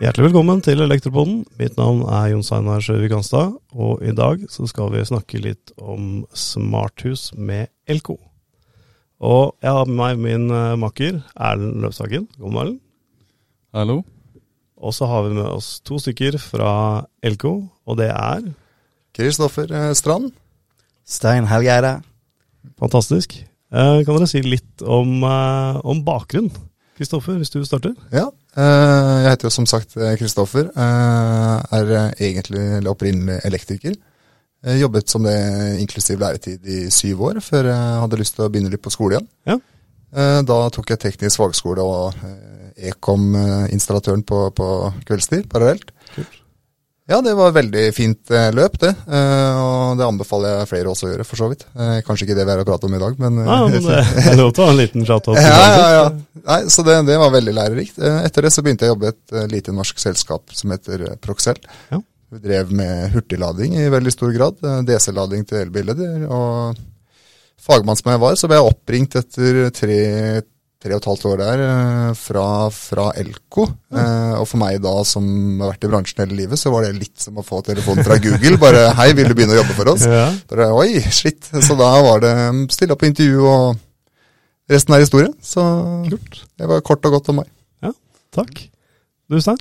Hjertelig velkommen til Elektropoden. Mitt navn er Jon Steinar Sjøvik Hanstad, og i dag så skal vi snakke litt om smarthus med Elko. Og jeg har med meg min eh, makker Erlend Løvshagen. God morgen. Hallo. Og så har vi med oss to stykker fra Elko, og det er Kristoffer eh, Strand. Stein Helgeide. fantastisk. Eh, Kan dere si litt om, eh, om bakgrunn? Kristoffer, hvis du starter. Ja, eh, jeg heter jo som sagt Kristoffer. Er egentlig opprinnelig elektriker. Jeg jobbet som det inklusiv læretid i syv år, før jeg hadde lyst til å begynne litt på skole igjen. Ja. Da tok jeg teknisk fagskole og Ekom-installatøren på, på kveldstid parallelt. Kult. Ja, det var et veldig fint eh, løp, det. Eh, Og det anbefaler jeg flere også å gjøre, for så vidt. Eh, Kanskje ikke det vi er å prate om i dag, men Nei, Ja, men det er lov til å ha en liten shout-out. ja, ja, ja. Nei, så det, det var veldig lærerikt. Etter det så begynte jeg å jobbe i et lite norsk selskap som heter Proxel. Ja. Vi drev med hurtiglading i veldig stor grad. DC-lading til elbiler. Og fagmann som jeg var, så ble jeg oppringt etter tre, tre og et halvt år der eh, fra, fra Elko. Eh, Og for meg da, som har vært i bransjen hele livet, så var det litt som å få telefonen fra Google. Bare 'hei, vil du begynne å jobbe for oss?' Ja. Bare, Oi, shit. Så da var det mm, stille opp på intervju, og resten er historie. Så Kult. det var kort og godt om meg. Ja, Takk. Du, Stein?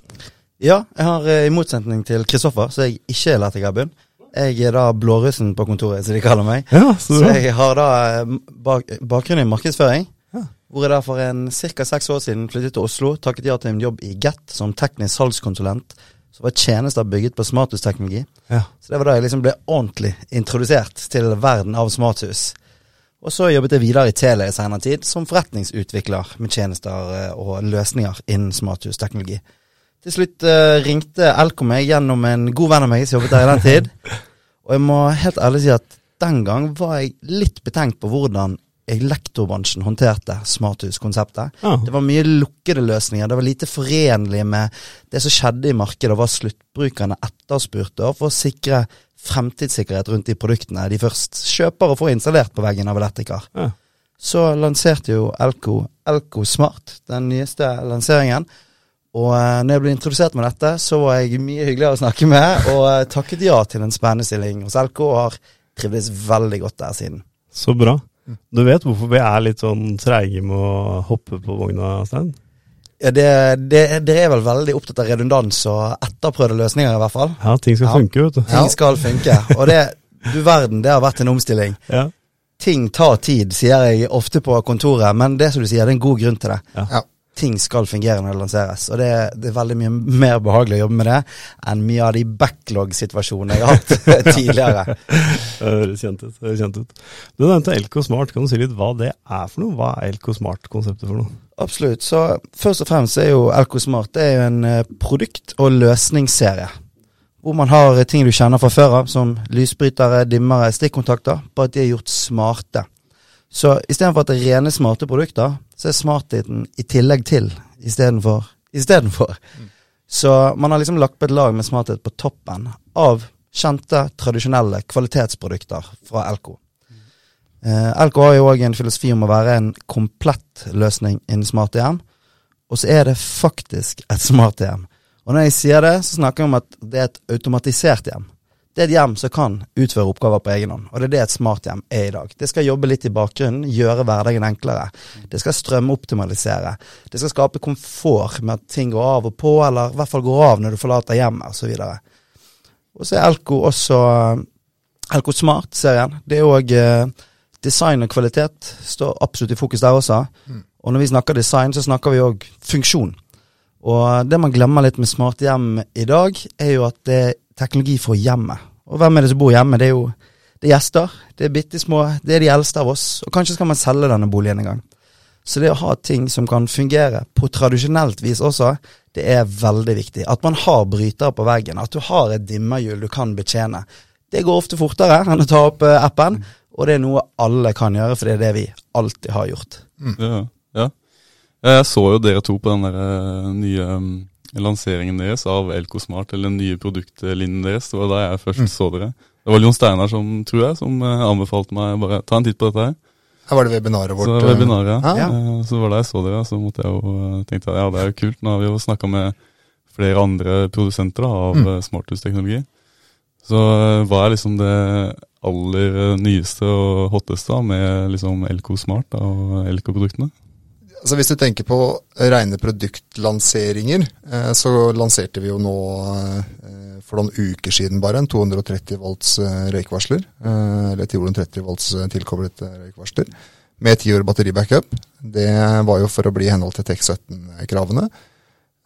Ja, jeg har eh, i motsetning til Kristoffer, så jeg ikke er i bunn. Jeg er da blårussen på kontoret, som de kaller meg. Ja, så Så jeg har da eh, bak, bakgrunn i markedsføring. Ja. Hvor jeg der for en ca. seks år siden flyttet til Oslo, takket ja til en jobb i Get som teknisk salgskonsulent. Så var tjenester bygget på smarthusteknologi. Ja. Så det var da jeg liksom ble ordentlig introdusert til verden av smarthus. Og så jobbet jeg videre i Tele i senere tid som forretningsutvikler med tjenester eh, og løsninger innen smarthusteknologi. Til slutt uh, ringte Elko meg gjennom en god venn av meg som jobbet der i den tid. Og jeg må helt ærlig si at den gang var jeg litt betenkt på hvordan elektrobransjen håndterte smarthuskonseptet. Ja. Det var mye lukkede løsninger. Det var lite forenlig med det som skjedde i markedet, og hva sluttbrukerne etterspurte for å sikre fremtidssikkerhet rundt de produktene de først kjøper og får installert på veggen av elektriker. Ja. Så lanserte jo Elko Elko Smart, den nyeste lanseringen. Og eh, når jeg ble introdusert med dette, så var jeg mye hyggeligere å snakke med, og eh, takket ja til en spennende stilling hos Elko, og har trivdes veldig godt der siden. Så bra. Du vet hvorfor vi er litt sånn treige med å hoppe på vogna, Stein? Ja, det, det, Dere er vel veldig opptatt av redundans og etterprøvde løsninger, i hvert fall. Ja, ting skal Ja. funke, vet du. Ting skal funke. Og det, du verden, det har vært en omstilling. Ja. Ting tar tid, sier jeg ofte på kontoret, men det som du sier, det er en god grunn til det. Ja. Ting skal fungere når det lanseres, og det, det er veldig mye mer behagelig å jobbe med det enn mye av de backlog-situasjonene jeg har hatt tidligere. Det høres kjent ut. det kjent ut. Du nevnte Elko Smart. Kan du si litt hva det er for noe? Hva er Elko Smart-konseptet for noe? Absolutt. Så først og fremst er jo Elko Smart det er jo en eh, produkt- og løsningsserie. Hvor man har ting du kjenner fra før av, som lysbrytere, dimmere, stikkontakter, bare at de er gjort smarte. Så istedenfor at det er rene smarte produkter, så er smartheten i tillegg til istedenfor. Istedenfor. Så man har liksom lagt på et lag med smarthet på toppen av kjente, tradisjonelle kvalitetsprodukter fra Elko. Eh, Elko har jo òg en filosofi om å være en komplett løsning innen smart hjem. Og så er det faktisk et smart hjem. Og når jeg sier det, så snakker jeg om at det er et automatisert hjem. Det er et hjem som kan utføre oppgaver på egen hånd, og det er det et smart hjem er i dag. Det skal jobbe litt i bakgrunnen, gjøre hverdagen enklere. Det skal strømoptimalisere. Det skal skape komfort med at ting går av og på, eller i hvert fall går av når du forlater hjemmet, osv. Og så er Elko også Elko Smart-serien. Det er òg design og kvalitet står absolutt i fokus der også. Og når vi snakker design, så snakker vi òg funksjon. Og det man glemmer litt med smarte hjem i dag, er jo at det er teknologi for hjemmet. Og hvem er det som bor hjemme? Det er jo det er gjester. Det er bitte små. Det er de eldste av oss. Og kanskje skal man selge denne boligen en gang. Så det å ha ting som kan fungere på tradisjonelt vis også, det er veldig viktig. At man har brytere på veggen. At du har et dimmerhjul du kan betjene. Det går ofte fortere enn å ta opp eh, appen, og det er noe alle kan gjøre, for det er det vi alltid har gjort. Ja, ja. Jeg så jo dere to på den der eh, nye um, lanseringen deres av Elko Smart, eller den nye produktlinjen deres. Det var da jeg først så dere. Det var Jon Steinar som, tror jeg, som eh, anbefalte meg bare ta en titt på dette her. Her var det webinaret vårt. Så webinaret, ja. Ja. Eh, Så var det jeg så dere, og så måtte jeg jo tenke, tenkte jeg, ja det er jo kult. Nå har vi jo snakka med flere andre produsenter da, av Mm. mm. smarthusteknologi. Så eh, hva er liksom det aller eh, nyeste og hotteste da, med liksom Elko Smart da, og Elko-produktene? Altså Hvis du tenker på rene produktlanseringer, eh, så lanserte vi jo nå eh, for noen uker siden bare en 230 volts eh, røykvarsler. Eller 230 volts tilkoblet røykvarsler. Med 10 år batteribackup. Det var jo for å bli i henhold til TEK17-kravene.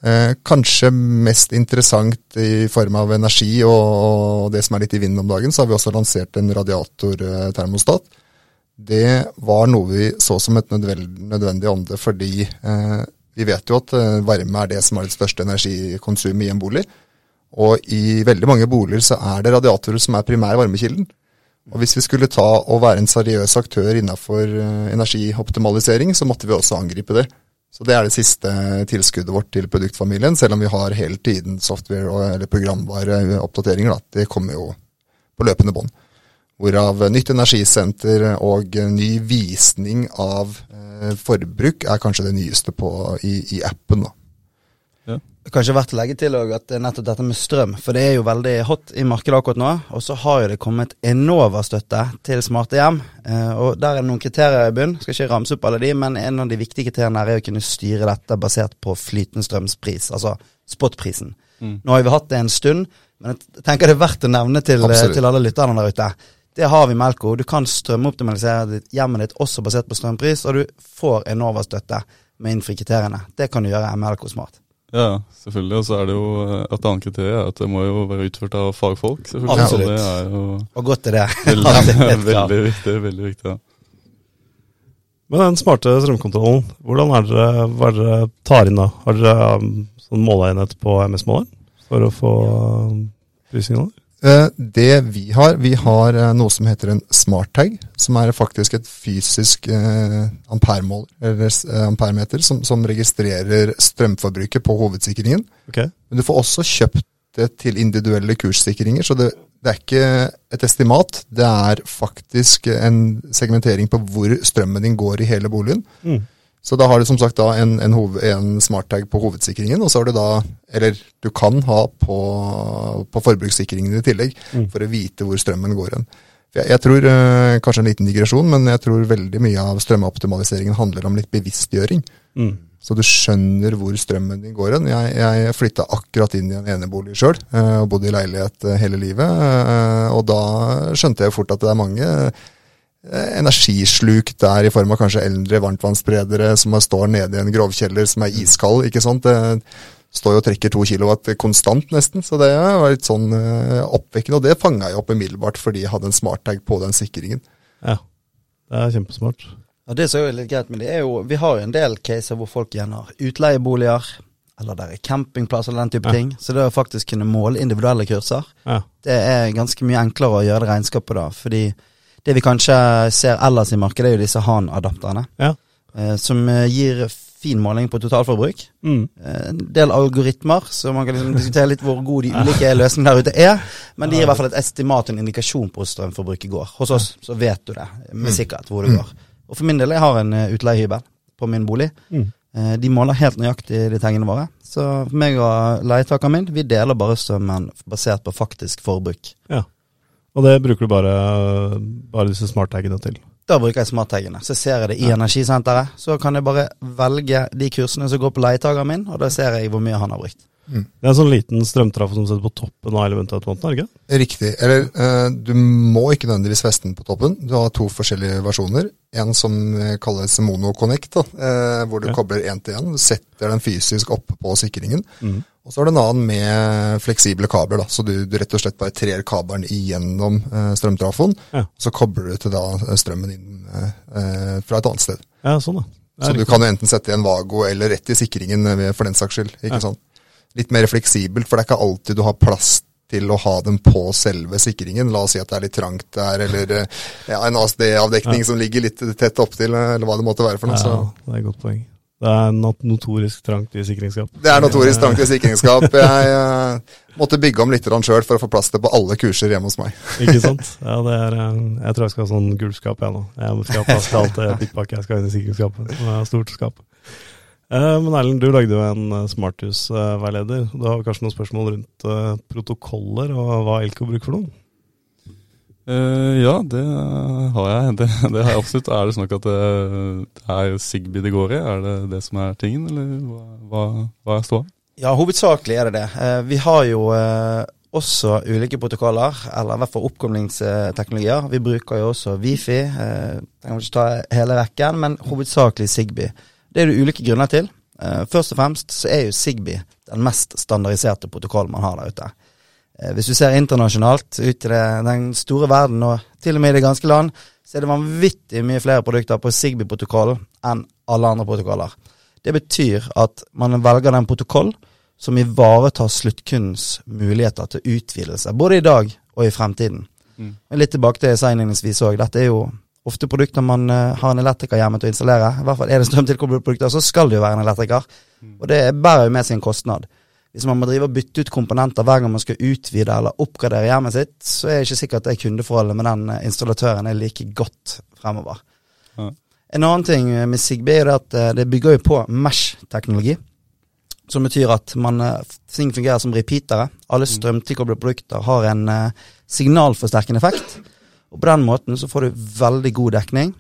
Eh, kanskje mest interessant i form av energi og det som er litt i vinden om dagen, så har vi også lansert en radiatortermostat. Det var noe vi så som et nødvendig, ånde, fordi eh, vi vet jo at eh, varme er det som har det største energikonsumet i en bolig. Og i veldig mange boliger så er det radiatorer som er primær varmekilden. Og hvis vi skulle ta og være en seriøs aktør innenfor eh, energioptimalisering, så måtte vi også angripe det. Så det er det siste tilskuddet vårt til produktfamilien, selv om vi har hele tiden software- og, eller programvareoppdateringer. Det kommer jo på løpende bånd. Hvorav nytt energisenter og ny visning av eh, forbruk er kanskje det nyeste på, i, i appen. da. Kanskje verdt å legge til at nettopp dette med strøm, for det er jo veldig hot i markedet akkurat nå. Og så har jo det kommet Enova-støtte til smarte hjem. Eh, og der er det noen kriterier i bunn. Skal ikke ramse opp alle de, men en av de viktige kriteriene er å kunne styre dette basert på flytende strømspris, altså spotprisen. Mm. Nå har vi hatt det en stund, men jeg tenker det er verdt å nevne til, til alle lytterne der ute. Det har vi i Melko. Du kan strømoptimalisere hjemmet ditt også basert på strømpris, og du får Enova-støtte med innfri kriteriene. Det kan du gjøre med Melko Smart. Ja, selvfølgelig. Og så er det jo eh, et annet kriterium er at det må jo være utført av fagfolk. selvfølgelig. Absolutt. Det er jo Og godt er det. veldig, det veldig viktig. veldig viktig, ja. Men den smarte strømkontrollen, hvordan er dere, hva er dere tar inn da? Har dere um, sånn måleenhet på MS-måler for å få prisingen prissignaler? Eh, Det vi har, vi har eh, noe som heter en smarttag, som er faktisk et fysisk eh, ampermåler, eller eh, ampermeter, som, som registrerer strømforbruket på hovedsikringen. Okay. Men du får også kjøpt det til individuelle kurssikringer, så det, det er ikke et estimat, det er faktisk en segmentering på hvor strømmen din går i hele boligen. Mm. Så da har du som sagt da en, en, hoved, en smarttag på hovedsikringen, og så har du da, eller du kan ha på, på forbrukssikringen i tillegg, Mm. for å vite hvor strømmen går hen. Jeg, jeg tror, øh, kanskje en liten digresjon, men jeg tror veldig mye av strømoptimaliseringen handler om litt bevisstgjøring. Mm. Så du skjønner hvor strømmen din går hen. Jeg, jeg flytta akkurat inn i en enebolig sjøl, og bodde i leilighet eh, hele livet. Øh, Og da skjønte jeg fort at det er mange eh, energisluk der, i form av kanskje eldre varmtvannsspredere som står nede i en grovkjeller som er iskald. ikke sant? Det står jo og trekker to kilowatt konstant, nesten. Så det var litt sånn eh, oppvekkende. Og det fanga jeg opp umiddelbart fordi jeg hadde en smarttag på den sikringen. Ja, det er kjempesmart. Ja, Det som er litt greit med det, er jo Vi har jo en del caser hvor folk igjen har utleieboliger, eller der er campingplasser eller den type Ja. ting. Så det å faktisk kunne måle individuelle kurser, Ja, det er ganske mye enklere å gjøre det regnskapet da. Fordi det vi kanskje ser ellers i markedet, er jo disse HAN-adapterne. Ja. Eh, som eh, gir fin måling på totalforbruk. mm. Eh, En del algoritmer, så man kan liksom diskutere litt hvor gode de ulike løsningene der ute er. Men de gir i hvert fall et estimat og en indikasjon på hvor strømforbruket går. Hos oss så vet du det med sikkerhet hvor det går. Og for min del, jeg har en eh, utleiehybel på min bolig. Mm. De måler helt nøyaktig de tingene våre. Så meg og leietakeren min, vi deler bare strømmen basert på faktisk forbruk. Og det bruker du bare, bare disse smarttagene til. Da bruker jeg smarttagene. Så ser jeg det i energisenteret. Så kan jeg bare velge de kursene som går på leietageren min, og da ser jeg hvor mye han har brukt. Det er en sånn liten strømtraff som setter på toppen av elementautomaten, er det ikke? Riktig. Eller eh, du må ikke nødvendigvis feste den på toppen. Du har to forskjellige versjoner. En som eh, kalles MonoConnect, da, eh, hvor du okay. kobler én til én. Du setter den fysisk oppe på sikringen. Mm. Og så har du en annen med fleksible kabler, da, så du, du rett og slett bare trer kabelen igjennom eh, strømtrafoen. Ja. Så kobler du til da eh, strømmen inn eh, fra et annet sted. Ja, sånn da. Det er Så du riktig. kan jo enten sette i en Vago eller rett i sikringen for den saks skyld. ikke Ja. sant? Litt mer fleksibelt, for det er ikke alltid du har plass til å ha den på selve sikringen. La oss si at det er litt trangt der, eller eh, ja, en ASD-avdekning Ja. som ligger litt tett opptil, eh, eller hva det måtte være for noe. Ja, Så det er et godt poeng. Det er notorisk trangt i sikringsskap. Det er notorisk trangt i sikringsskap. Jeg eh, måtte bygge om litt sjøl for å få plass til på alle kurser hjemme hos meg. Ikke sant? Ja, det er, jeg tror jeg skal ha sånn gulvskap, jeg nå. Jeg skal ha plass til alt det pikkpakket jeg skal ha inn i sikringsskapet. Det er stort skap. Eh, men Erlend, du lagde jo en smarthusveileder. smarthus-veileder. Du har kanskje noen spørsmål rundt eh, protokoller og hva Elko bruker for noen? Uh, ja, det har jeg. Det, det har jeg absolutt. Er det sånn at det, det er Sigby det går i? Er det det som er tingen, eller hva, hva, hva er ståa? Ja, hovedsakelig er det det. Uh, vi har jo uh, også ulike protokoller, eller i hvert fall oppkomlingsteknologier. Vi bruker jo også Wifi. Eh, jeg kan ikke ta hele rekken, men hovedsakelig Sigby. Det er det ulike grunner til. Eh, først og fremst så er jo Sigby den mest standardiserte protokollen man har der ute. Eh, hvis du ser internasjonalt ut i den store verden, og til og med i det ganske land, så er det vanvittig mye flere produkter på Sigby-protokollen enn alle andre protokoller. Det betyr at man velger den protokoll som ivaretar sluttkundens muligheter til utvidelse, både i dag og i fremtiden. Mm. Litt tilbake til jeg sa innledningsvis òg. Dette er jo ofte produkter man uh, har en elektriker hjemme til å installere. I hvert fall er det strømtilkoblede produkter, så skal det jo være en elektriker. Mm. Og det bærer jo med en kostnad. Hvis man må drive og bytte ut komponenter hver gang man skal utvide eller oppgradere hjemmet sitt, så er det ikke sikkert at det kundeforholdet med den eh, installatøren er like godt fremover. Ja. En annen ting med Sigby er at eh, det bygger jo på Mesh-teknologi. Som betyr at man, ting fungerer som repeatere. Alle strømtilkoblede produkter har en signalforsterkende effekt. Og på den måten så får du veldig god dekning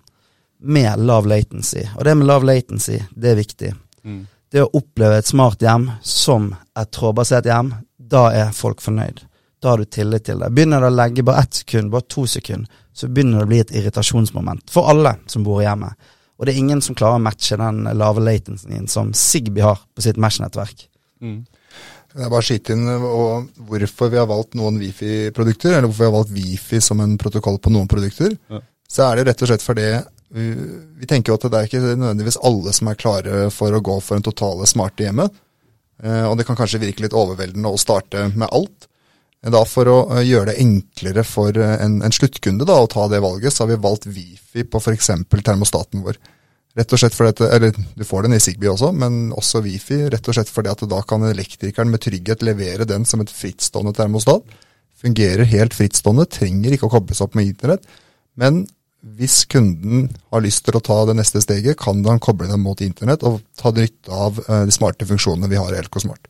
med lav latency. Og det med lav latency, det er viktig. Mm. Det å oppleve et smart hjem som et trådbasert hjem, da er folk fornøyd. Da har du tillit til det. Begynner det å legge bare ett sekund, bare to sekunder, så begynner det å bli et irritasjonsmoment for alle som bor hjemme. Og det er ingen som klarer å matche den lave latencyen som Sigby har på sitt Mesh-nettverk. Mm. Jeg bare skyte inn og hvorfor vi har valgt noen Wifi-produkter, eller hvorfor vi har valgt Wifi som en protokoll på noen produkter. Ja. Så er det rett og slett fordi vi, vi tenker jo at det er ikke nødvendigvis alle som er klare for å gå for en totale smarte hjemme. Eh, og det kan kanskje virke litt overveldende å starte med alt. Da For å eh, gjøre det enklere for eh, en, en sluttkunde da, å ta det valget, så har vi valgt Wifi på f.eks. termostaten vår. Rett og slett fordi at, eller Du får den i Sigby også, men også Wifi. Rett og slett fordi at da kan elektrikeren med trygghet levere den som et frittstående termostat. Fungerer helt frittstående, trenger ikke å kobles opp med internett. Men hvis kunden har lyst til å ta det neste steget, kan han koble den mot internett og ta nytte av eh, de smarte funksjonene vi har i LK Smart.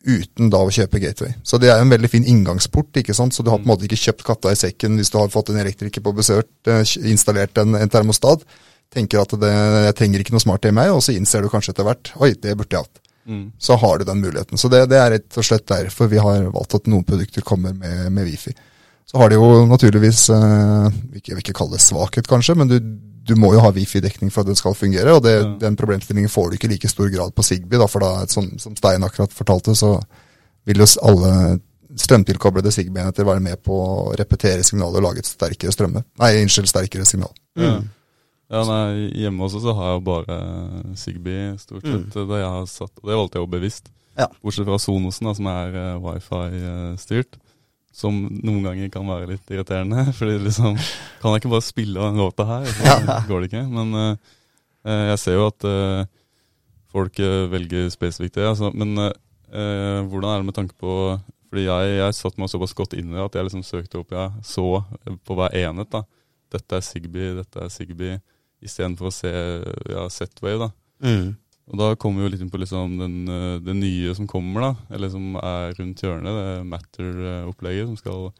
Uten da å kjøpe gateway. Så det er en veldig fin inngangsport. ikke sant? Så du har på en måte ikke kjøpt katta i sekken hvis du har fått en elektriker på besøk, eh, installert en, en termostat. Tenker at det, jeg trenger ikke noe smart i meg, og så innser du kanskje etter hvert oi, det burde jeg hatt. Mm. Så har du den muligheten. Så det, det er rett og slett derfor vi har valgt at noen produkter kommer med, med Wifi. Så har de jo naturligvis, eh, ikke- jeg vil ikke kalle det svakhet kanskje, men du, du må jo ha Wifi-dekning for at den skal fungere. Og det, Ja. den problemstillingen får du ikke i like stor grad på Sigby, da, for da, som, som Stein akkurat fortalte, så vil jo alle strømtilkoblede Sigby-enheter være med på å repetere signalet og lage et sterkere strømme. Nei, unnskyld, sterkere signal. Ja. Ja, nei, hjemme også så har jeg jo bare Zigbee, stort sett. Det jeg har satt, og det valgte jeg jo bevisst. Ja. Bortsett fra Sonosen, da, som er uh, wifi-styrt. Som noen ganger kan være litt irriterende. Fordi liksom Kan jeg ikke bare spille den låta her? Så går det ikke. Men eh, eh, jeg ser jo at uh, folk eh, velger spesifikt det. Altså, men eh, eh, hvordan er det med tanke på Fordi jeg, jeg satt meg såpass godt inn i det at jeg liksom søkte opp Jeg så eh, på hver enhet. da Dette er Zigbee, dette er Zigbee. Istedenfor å se ja, Z-Wave. da Mm. og da kommer vi jo litt inn på liksom den, eh, det nye som kommer, da. Eller som er rundt hjørnet. Det Matter-opplegget som skal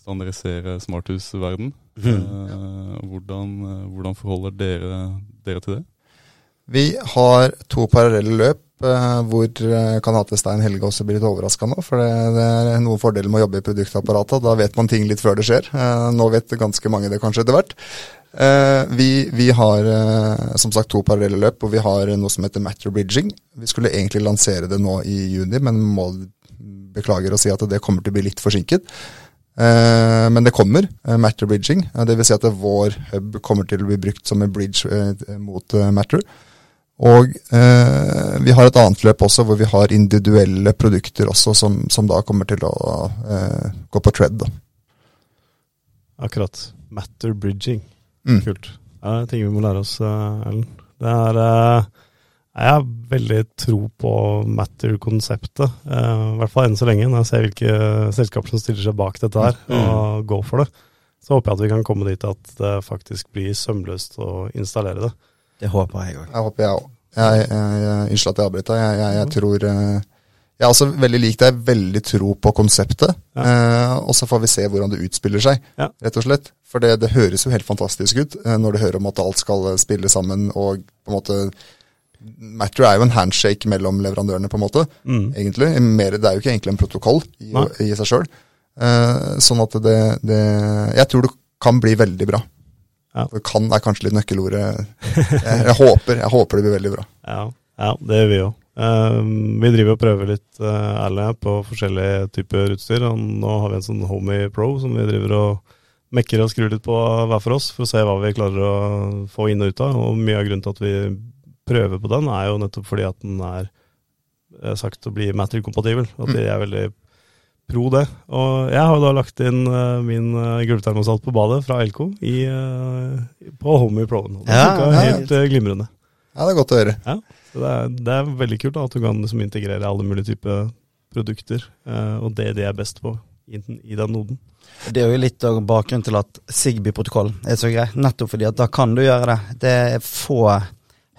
standardisere smarthusverden. Eh, hvordan, eh, hvordan forholder dere dere til det? Vi har to parallelle løp hvor Kanate Stein Helge også blir litt overraska nå. For det, er noen fordeler med å jobbe i produktapparatet. Da vet man ting litt før det skjer. Eh, nå vet ganske mange det kanskje etter hvert. Eh, vi, vi har eh, som sagt to parallelle løp, og vi har noe som heter Matter Bridging. Vi skulle egentlig lansere det nå i juni, men må beklager å si at det kommer til å bli litt forsinket. Eh, men det kommer, eh, Matter Bridging. Eh, vil si at vår hub kommer til å bli brukt som en bridge eh, mot eh, Matter. Og eh, vi har et annet løp også hvor vi har individuelle produkter også som, som da kommer til å eh, gå på tread. Da. Akkurat. Matter bridging. Mm. Kult. Det er ting vi må lære oss, eh, Ellen. Det er, eh, Jeg har veldig tro på Matter-konseptet, eh, i hvert fall enn så lenge. Når jeg ser hvilke selskaper som stiller seg bak dette her, Mm. og går for det. Så håper jeg at vi kan komme dit at det faktisk blir sømløst å installere det. Det håper jeg òg. Jeg håper jeg òg. Unnskyld at jeg avbryter. Jeg, jeg, jeg tror eh, Jeg er også veldig lik deg, veldig tro på konseptet. Eh, og så får vi se hvordan det utspiller seg, Ja. rett og slett. For det, det høres jo helt fantastisk ut eh, når du hører om at alt skal eh, spille sammen og på en måte Matter er jo en handshake mellom leverandørene, på en måte. Mm. egentlig. Mer, det er jo ikke egentlig en protokoll i, i seg sjøl. sånn at det, det Jeg tror det kan bli veldig bra. Ja. For kan er kanskje litt nøkkelordet. Jeg, jeg, håper, jeg håper det blir veldig bra. Ja, ja det gjør vi òg. vi driver og prøver litt uh, ærlig på forskjellige typer utstyr. Og nå har vi en sånn Homie Pro som vi driver og mekker og skrur litt på hver for oss, for å se hva vi klarer å få inn og ut av. Og mye av grunnen til at vi prøver på den, er jo nettopp fordi at den er eh, sagt å bli Matter-kompatibel. At de er veldig pro det. Og jeg har da lagt inn uh, min uh, gulvtermosalt på badet fra Elko i, eh, på Homey Proven. Det Ja, funka ja. helt glimrende. Ja, det er godt å høre. Ja, så det er, det er veldig kult da, at du kan liksom integrere alle mulige typer produkter, og det de er best på i, den- i den noden. Det er jo litt av bakgrunnen til at Sigby-protokollen er så grei. Nettopp fordi at da kan du gjøre det. Det er få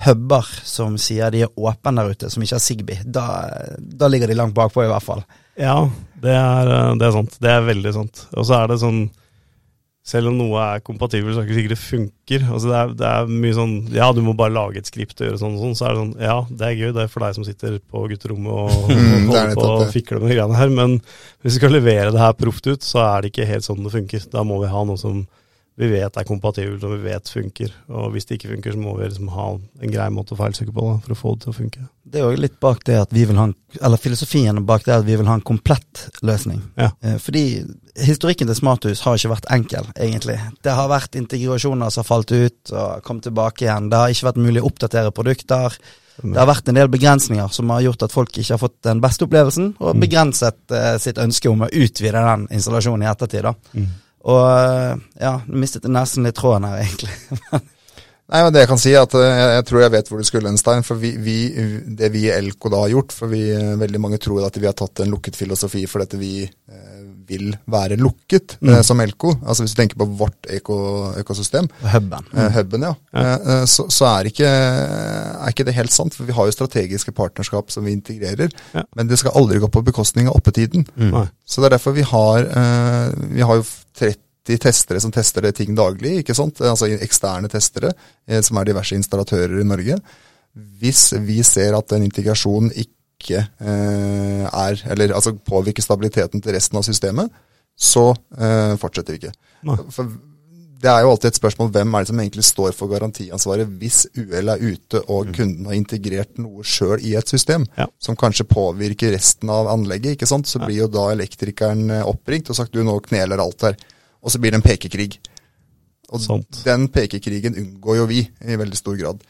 huber som sier de er åpne der ute, som ikke har Sigby. Da, da ligger de langt bakpå, i hvert fall. Ja, det er, eh, det er sant. Det er veldig sant. Og så er det sånn selv om noe er kompatibelt, så er det ikke sikkert det funker. Altså det, er, det er mye sånn Ja, du må bare lage et skript og gjøre sånn og sånn. Så er det sånn Ja, det er gøy, det er for deg som sitter på gutterommet og, og holder på fikler med de greiene her. Men hvis vi skal levere det her proft ut, så er det ikke helt sånn det funker. Da må vi ha noe som vi vet er kompatibelt og vi vet funker. Og hvis det ikke funker, så må vi liksom ha en grei måte å feilsøke på da, for å få det til å funke. Det er jo litt bak det at vi vil ha en, eller filosofien bak det at vi vil ha en komplett løsning. Ja. Eh, Fordi historikken til Smarthus har ikke vært enkel, egentlig. Det har vært integrasjoner som har falt ut og kommet tilbake igjen. Det har ikke vært mulig å oppdatere produkter. Det har vært en del begrensninger som har gjort at folk ikke har fått den beste opplevelsen, og Mm. begrenset eh, sitt ønske om å utvide den installasjonen i ettertid. da. Mm. Og eh, ja, mistet nesten litt tråden her, egentlig. Nei, men det Jeg kan si er at eh, jeg, jeg tror jeg vet hvor du skulle hen, Stein. For vi, vi, det vi i Elko da har gjort For vi, eh, veldig mange tror at vi har tatt en lukket filosofi for dette vi vil være lukket Mm. eh, som Elko. Altså Hvis du tenker på vårt eko, økosystem, Og huben. eh, Hubben, ja, Ja. eh, eh, så, så er, ikke, er ikke det helt sant. For vi har jo strategiske partnerskap som vi integrerer. Ja. Men det skal aldri gå på bekostning av oppetiden. Mm. Så det er derfor vi har eh, Vi har jo 30 testere som tester det ting daglig, ikke sant? Altså eksterne testere, eh, som er diverse installatører i Norge. Hvis vi ser at en integrasjon ikke eh, er Eller altså påvirker stabiliteten til resten av systemet, så eh, fortsetter vi ikke. Nei. For det er jo alltid et spørsmål hvem er det som egentlig står for garantiansvaret hvis UL er ute og kunden har integrert noe sjøl i et system Mm. Ja. som kanskje påvirker resten av anlegget. ikke sant? Så blir jo da elektrikeren eh, oppringt og sagt du, nå kneler alt her. Og så blir det en pekekrig. Og Sånt. den pekekrigen unngår jo vi i veldig stor grad.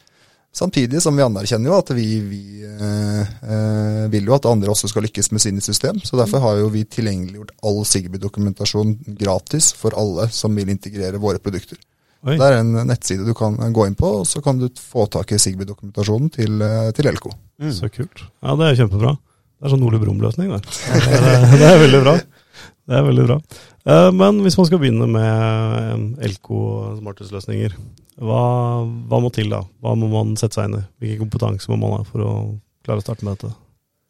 Samtidig som vi anerkjenner jo at vi, vi eh, eh, vil jo at andre også skal lykkes med sine system. Så derfor har jo vi tilgjengeliggjort all Sigby-dokumentasjon gratis for alle som vil integrere våre produkter. Oi. Det er en nettside du kan gå inn på, og så kan du få tak i Sigby-dokumentasjonen til, eh, til Elko. Mm. Så kult. Ja, det er kjempebra. Det er sånn Ole Brumm-løsning det. Det er, det er veldig bra. Det er veldig bra. Eh, Men hvis man skal begynne med en Elko smarthusløsninger, hva, hva må til da? Hva må man sette seg inn i? Hvilken kompetanse må man ha for å klare å starte med dette?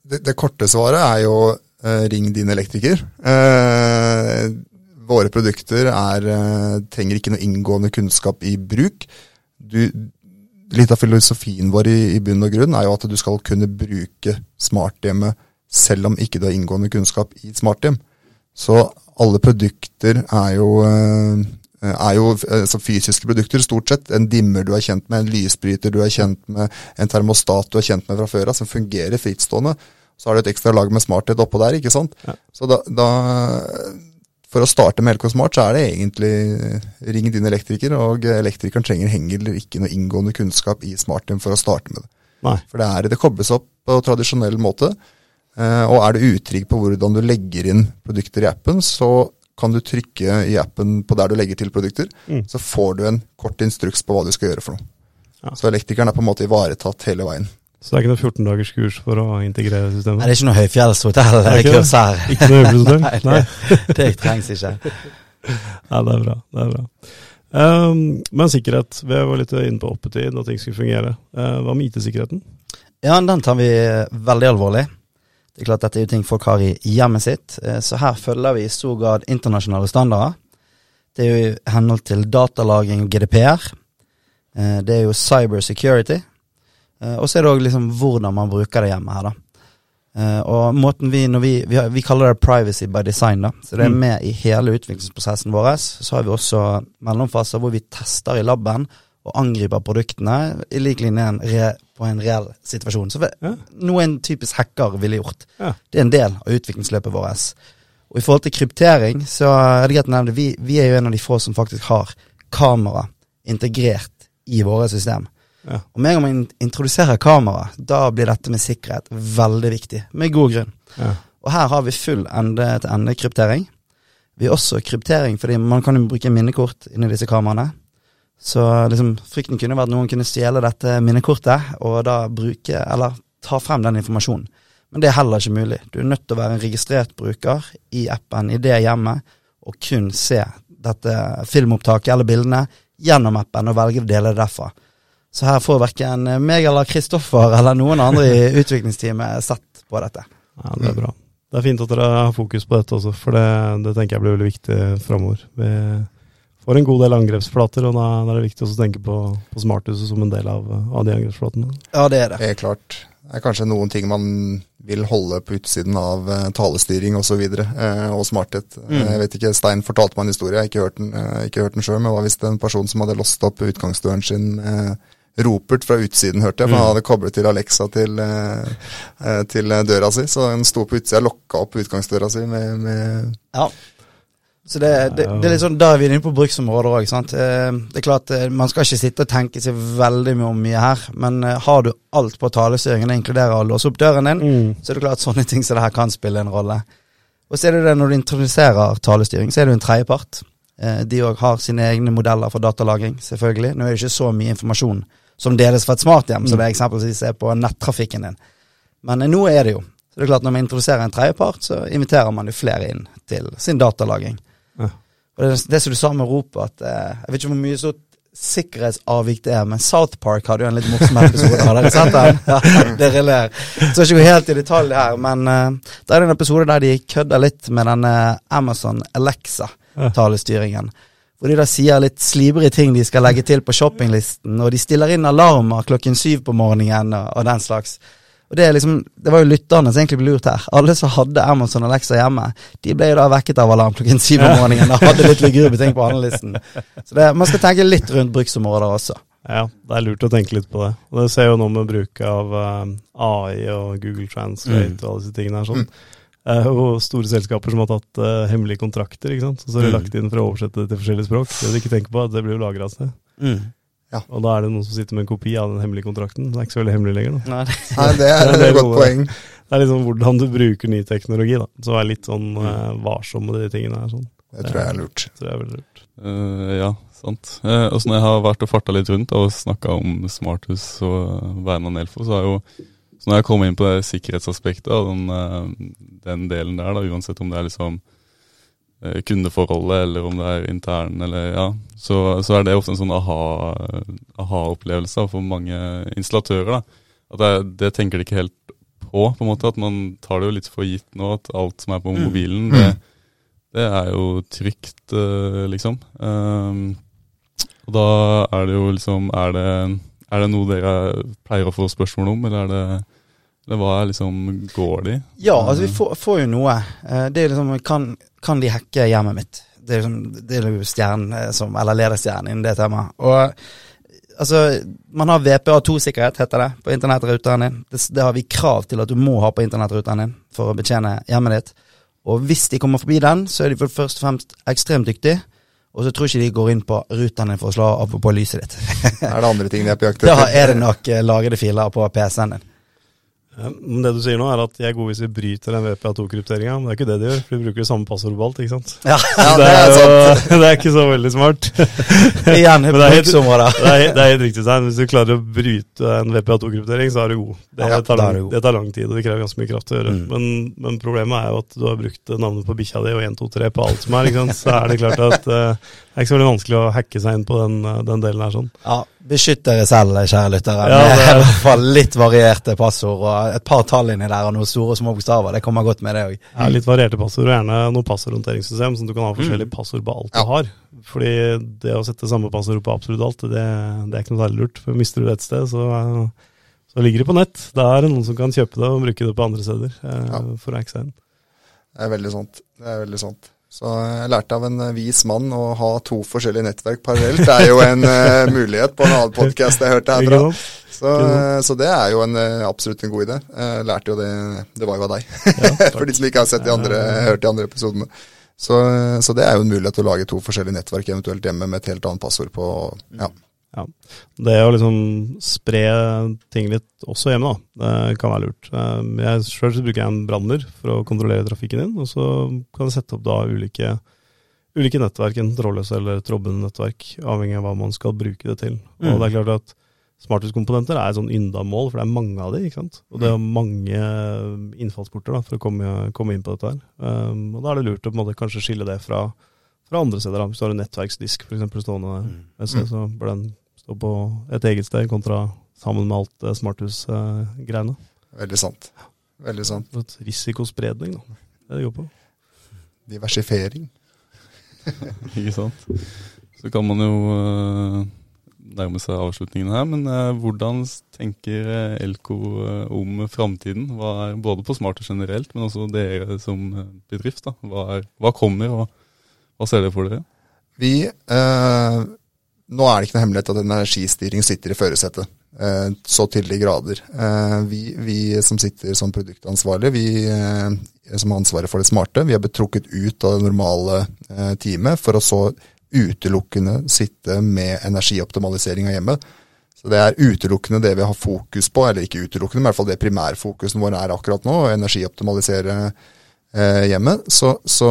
Det, det korte svaret er jo eh, ring din elektriker. Eh, våre produkter er, eh, trenger ikke noe inngående kunnskap i bruk. Du, litt av filosofien vår i, i bunn og grunn er jo at du skal kunne bruke smarthjemmet selv om ikke du har inngående kunnskap i smarthjem. Så alle produkter er jo, eh, er jo altså fysiske produkter, stort sett. En dimmer du er kjent med, en lysbryter du er kjent med, en termostat du er kjent med fra før av, som fungerer frittstående. Så har du et ekstra lag med smarthet oppå der, ikke sant. Ja. Så da, da For å starte med LK Smart, så er det egentlig eh, ring din elektriker, og elektrikeren trenger henger ikke noe inngående kunnskap i smarthjem for å starte med det. Nei. For det, er, det kobles opp på tradisjonell måte. Eh, og er du utrygg på hvordan du legger inn produkter i appen, så kan du trykke i appen på der du legger til produkter. Mm. Så får du en kort instruks på hva du skal gjøre for noe. Ja. Så elektrikeren er på en måte ivaretatt hele veien. Så det er ikke noe 14 dagers kurs for å integrere systemet? Nei, det er ikke noe høyfjellshotell Er det ikke kurs her. Ikke noe høyfjellshotell? Nei, Nei. det, det trengs ikke. Nei, det er bra. Det er bra. Um, men sikkerhet. Vi var litt inne på oppetid når ting skulle fungere. Uh, hva med IT-sikkerheten? Ja, den tar vi veldig alvorlig. Det er klart Dette er jo ting folk har i hjemmet sitt, eh, så her følger vi i stor grad internasjonale standarder. Det er jo i henhold til datalagring og GDPR. Eh, Det er jo cyber security. Eh, Og så er det òg liksom hvordan man bruker det hjemme her, da. Og måten vi, vi, vi, har, vi kaller det privacy by design, da. Så det er Mm. med i hele utviklingsprosessen vår. Så har vi også mellomfaser hvor vi tester i laben og angriper produktene i lik linje på en reell situasjon. Så Ja. noe en typisk hacker ville gjort. Ja. Det er en del av utviklingsløpet vårt. Og i forhold til kryptering, så er det greit å nevne vi, vi er jo en av de få som faktisk har kamera integrert i våre system. Ja. Og med en gang man introduserer kamera, da blir dette med sikkerhet veldig viktig. Med god grunn. Ja. Og her har vi full ende-til-ende-kryptering. Vi har også kryptering fordi man kan jo bruke minnekort inni disse kameraene. Så liksom, frykten kunne vært at noen kunne stjele dette minnekortet, og da bruke, eller ta frem den informasjonen. Men det er heller ikke mulig. Du er nødt til å være en registrert bruker i appen i det hjemmet, og kun se dette filmopptaket eller bildene gjennom appen, og velge å dele det derfra. Så her får verken meg eller Kristoffer eller noen andre i utviklingsteamet sett på dette. Ja, det er bra. Det er fint at dere har fokus på dette også, for det, det tenker jeg blir veldig viktig framover. Får en god del angrepsflater, og da, da er det viktig også å tenke på, på smarthuset som en del av, av de angrepsflatene. Ja, det er det. Helt klart. Det er kanskje noen ting man vil holde på utsiden av eh, talestyring osv. Og, så videre, eh, og smarthet. Mm. Eh, Jeg vet ikke, Stein fortalte meg en historie, jeg har ikke hørt den, ikke hørt den sjøl, men det er en person som hadde låst opp utgangsdøren sin med ropert fra utsiden, hørte jeg. For Mm. han hadde koblet til Alexa til, til døra si, så han sto på utsida og lokka opp utgangsdøra si med, med Ja. Så det, det, det er litt sånn, Da er vi inne på bruksområder òg. Eh, det er klart, eh, Man skal ikke sitte og tenke seg veldig mye om mye her, men eh, har du alt på talestyringen, det inkluderer å låse opp døren din, Mm. så er det klart sånne ting som det her kan spille en rolle. Og så er det det når du introduserer talestyring, så er det en tredjepart. Eh, de òg har sine egne modeller for datalagring, selvfølgelig. Nå er det ikke så mye informasjon som deles fra et smarthjem, Mm. som det eksempelvis er på nettrafikken din. Men nå er det jo. Så det er klart Når man introduserer en tredjepart, så inviterer man jo flere inn til sin datalagring. Og det, det som du sa med ropet, at eh, Jeg vet ikke hvor mye så sikkerhetsavvik det er, men South Park hadde jo en litt morsom episode. Har dere sett den? Ja, dere ler. Så ikke gå helt i detalj her, men uh, det er en episode der de kødder litt med denne Amazon Alexa-talestyringen. Hvor de da sier litt slibrige ting de skal legge til på shoppinglisten, og de stiller inn alarmer klokken syv på morgenen og, og den slags. Og Det er liksom, det var jo lytterne som egentlig ble lurt her. Alle som hadde Amazon Alexa hjemme, de ble jo da vekket av alarm klokken syv om morgenen og hadde litt lugubre ting på handlelisten. Så det, man skal tenke litt rundt bruksområder også. Ja, det er lurt å tenke litt på det. Og det ser jo nå med bruk av eh, AI og Google Translate Mm. og alle disse tingene her sånn. Eh, og store selskaper som har tatt uh, hemmelige kontrakter, ikke sant. Så har det Mm. lagt inn for å oversette det til forskjellige språk. Det du ikke tenker på, at det blir jo lagra et sted. Og da er det noen som sitter med en kopi av den hemmelige kontrakten. Det er ikke så veldig hemmelig lenger. Da. Nei, det, Nei, det er Det er et godt poeng. Det er liksom hvordan du bruker ny teknologi, da. Så vær litt sånn uh, varsom med de tingene her. Sånn. Det tror jeg er lurt. Det tror jeg er veldig lurt. Uh, ja, sant. Uh, og så når jeg har vært og farta litt rundt og snakka om smarthus og Verna Nelfo, så har jo så når jeg kommer inn på det sikkerhetsaspektet og den, den delen der, da, uansett om det er liksom kundeforholdet eller om det er intern, eller ja, så, så er det ofte en sånn aha- aha-opplevelse for mange installatører. da, At det, det tenker de ikke helt på, på en måte. At man tar det jo litt for gitt nå, at alt som er på Mm. mobilen, det, det er jo trygt, eh, liksom. Um, og da er det jo liksom Er det, er det noe dere pleier å få spørsmål om, eller er det eller hva er liksom Går de? ja, altså vi får, får jo noe. Eh, Det er liksom kan, kan de hacke hjemmet mitt? Det er, liksom, det er jo stjernen eh, som Eller lederstjernen innen det temaet. Og altså, man har VPA2-sikkerhet, heter det, på internettruteren din. Det, det har vi krav til at du må ha på internettruteren din for å betjene hjemmet ditt. Og hvis de kommer forbi den, så er de for først og fremst ekstremt dyktige. Og så tror jeg ikke de går inn på ruteren din for å slå av på lyset ditt. Er det andre ting de er på jakt Da er det nok eh, lagrede filer på PC-en din. Ja, Men det du sier nå, er at de er gode hvis vi bryter den VPA2-krypteringa. Men det er ikke det de gjør, for de bruker samme passord på alt, ikke sant. Ja, Ja, det, det er er sant. jo, det er ikke så veldig smart. igjen Men det er helt-. Det er, det er helt riktig, Stein. Hvis du klarer å bryte en VPA2-kryptering, så er du god. Det, Ja, tar er lang, god. det tar lang tid, og det krever ganske mye kraft å gjøre. Mm. Men, men problemet er jo at du har brukt navnet på bikkja di og 1, 2, 3 på alt som er. ikke sant? Så er det klart at uh, det er ikke så veldig vanskelig å hacke seg inn på den, eh, den delen her sånn. Ja, Beskytt dere selv, kjære lyttere. Ja, det er i er- hvert fall litt varierte passord og et par tall inni der og noen store og små bokstaver. Det kommer godt med, det òg. Ja, litt varierte passord, og gjerne noe passordhåndteringssystem, sånn at du kan ha forskjellige passord på alt Ja. du har. Fordi det å sette samme passord på absolutt alt, det, det er ikke noe særlig lurt. For mister du det et sted, så, så ligger det på nett. Da er det noen som kan kjøpe det og bruke det på andre steder eh, Ja. for å hacke seg inn. Det er veldig sant. Det er veldig sant. Så jeg lærte av en eh, vis mann å ha to forskjellige nettverk parallelt. Det er jo en uh, mulighet på en annen podkast jeg hørte her herfra. Så, eh, så det er jo en, absolutt en god idé. Jeg lærte jo det Det var jo av deg. Ja, For de som ikke har sett de andre, hørt de andre episodene. Så, så det er jo en mulighet til å lage to forskjellige nettverk, eventuelt hjemme med et helt annet passord på. Ja. Det å liksom spre ting litt også hjemme, da, det kan være lurt. Eh, Jeg Sjøl bruker jeg en branner for å kontrollere trafikken din, og så kan jeg sette opp da ulike, ulike nettverk, enten trådløse eller trådbundne-nettverk, avhengig av hva man skal bruke det til. Og Mm. det er klart at smarthuskomponenter er et sånn ynda mål, for det er mange av de, ikke sant. Og det er mange innfallsporter da, for å komme, komme inn på dette her. Um, og da er det lurt å på en måte kanskje skille det fra, fra andre steder. Da. Hvis du har en nettverksdisk for eksempel stående der, mm. så bør den stå på et eget sted kontra sammen med alt det smarthus-greiene. Veldig sant. Veldig sant. Risikospredning, da. Det er det går på. Diversifering. Ikke sant? Så kan man jo eh, nærme seg avslutningen her, men eh, hvordan tenker eh, Elko eh, om framtiden? Hva er Både på Smarter generelt, men også dere som eh, bedrift. da. Hva, er, hva kommer, og hva ser dere for dere? Vi eh, Nå er det ikke noe hemmelighet at energistyring sitter i førersetet. Eh, så til de grader. Eh, vi, vi som sitter som produktansvarlige, vi eh, som har ansvaret for det smarte, vi er betrukket ut av det normale eh, teamet for å så utelukkende sitte med energioptimalisering av hjemmet. Så det er utelukkende det vi har fokus på, eller ikke utelukkende, men i hvert fall det primærfokusen vår er akkurat nå, å energioptimalisere eh, hjemmet. Så, så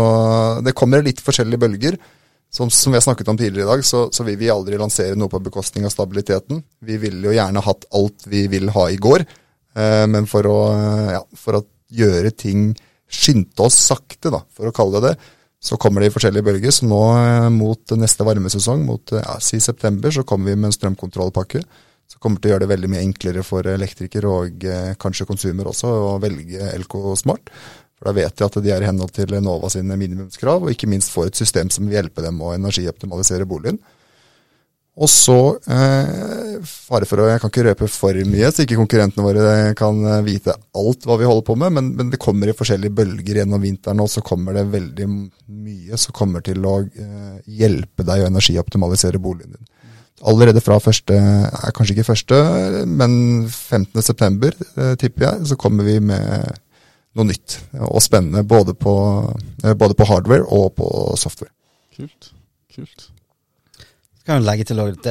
det kommer litt forskjellige bølger. Som, som vi snakket om tidligere i dag, så, så vil vi aldri lansere noe på bekostning av stabiliteten. Vi ville jo gjerne hatt alt vi vil ha i går, eh, men for å, eh, ja, for å gjøre ting skynde oss sakte, da, for å kalle det det, så kommer det i forskjellige bølger. Så nå eh, mot neste varmesesong, mot eh, ja, si september, så kommer vi med en strømkontrollpakke. Så kommer til å gjøre det veldig mye enklere for elektriker og eh, kanskje konsumer også å velge LK Smart. For da vet de at de er i henhold til Enova sine minimumskrav, og ikke minst får et system som vil hjelpe dem å energioptimalisere boligen. Og så, eh, fare for å, jeg kan ikke røpe for mye, så ikke konkurrentene våre kan eh, vite alt hva vi holder på med, men, men det kommer i forskjellige bølger gjennom vinteren, og så kommer det veldig mye som kommer til å eh, hjelpe deg å energioptimalisere boligen din. Allerede fra første, eh, kanskje ikke første, men 15. september, eh, tipper jeg, så kommer vi med noe nytt og spennende, både på, eh, både på hardware og på software. Kult. Kult. kan jo legge til at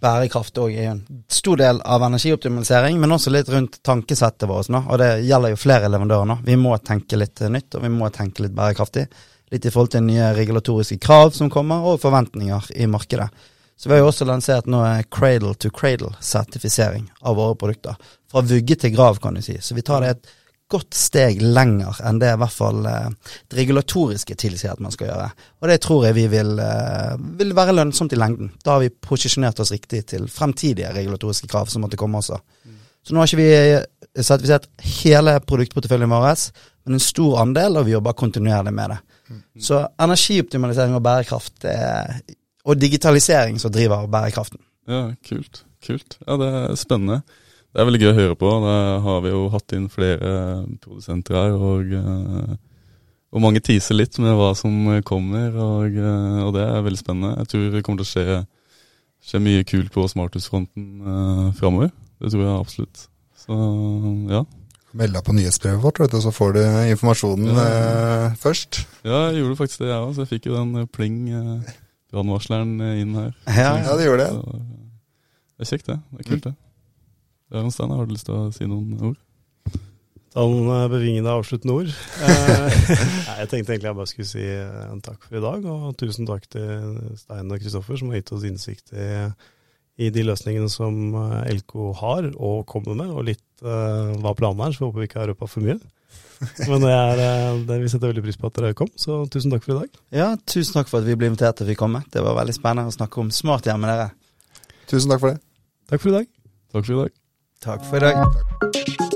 bærekraft òg er en stor del av energioptimalisering, men også litt rundt tankesettet vårt. Nå. Og det gjelder jo flere leverandører nå. Vi må tenke litt nytt, og vi må tenke litt bærekraftig. Litt i forhold til nye regulatoriske krav som kommer, og forventninger i markedet. Så vi har jo også lansert nå cradle to cradle-sertifisering av våre produkter. Fra vugge til grav, kan du si. Så vi tar det et godt steg lenger enn det i hvert fall eh, det regulatoriske tilsier at man skal gjøre. Og det tror jeg vi vil, eh, vil være lønnsomt i lengden. Da har vi posisjonert oss riktig til fremtidige regulatoriske krav som måtte komme også. Så nå har ikke vi eh, sertifisert hele produktporteføljen vår, men en stor andel, og vi jobber kontinuerlig med det. Så energioptimalisering og bærekraft og digitalisering som driver bærekraften. Ja, kult. Kult. Ja, det er spennende. Det er veldig gøy å høre på. Da har vi jo hatt inn flere produsenter her, og, eh, og mange teaser litt med hva som kommer, og, eh, og det er veldig spennende. Jeg tror det kommer til å skje, skje mye kult på smarthusfronten eh, framover. Det tror jeg absolutt. Så ja. Meld deg på nyhetsbrevet vårt, vet du, så får du informasjonen Ja. eh, først. Ja, jeg gjorde faktisk det, jeg òg. Så jeg fikk jo den eh, pling eh, brannvarsleren eh, inn her. Ja, Ja, det gjorde det. Så, det er kjekt, det. Det er kult, det. Stein, har du lyst til å si noen ord? Ta noen bevingende avsluttende ord. Eh, nei, jeg tenkte egentlig jeg bare skulle si eh, en takk for i dag, og tusen takk til Stein og Kristoffer som har gitt oss innsikt i, i de løsningene som eh, LK har og kommer med, og litt uh, hva planen er, så vi håper vi ikke har røpa for mye. Men det er, eh, det, vi setter veldig pris på at dere kom, så tusen takk for i dag. Ja, tusen takk for at vi ble invitert til å fikk komme. Det var veldig spennende å snakke om smarthjem med dere. Tusen takk for det. Takk for i dag. Takk for i dag. Takk for i dag.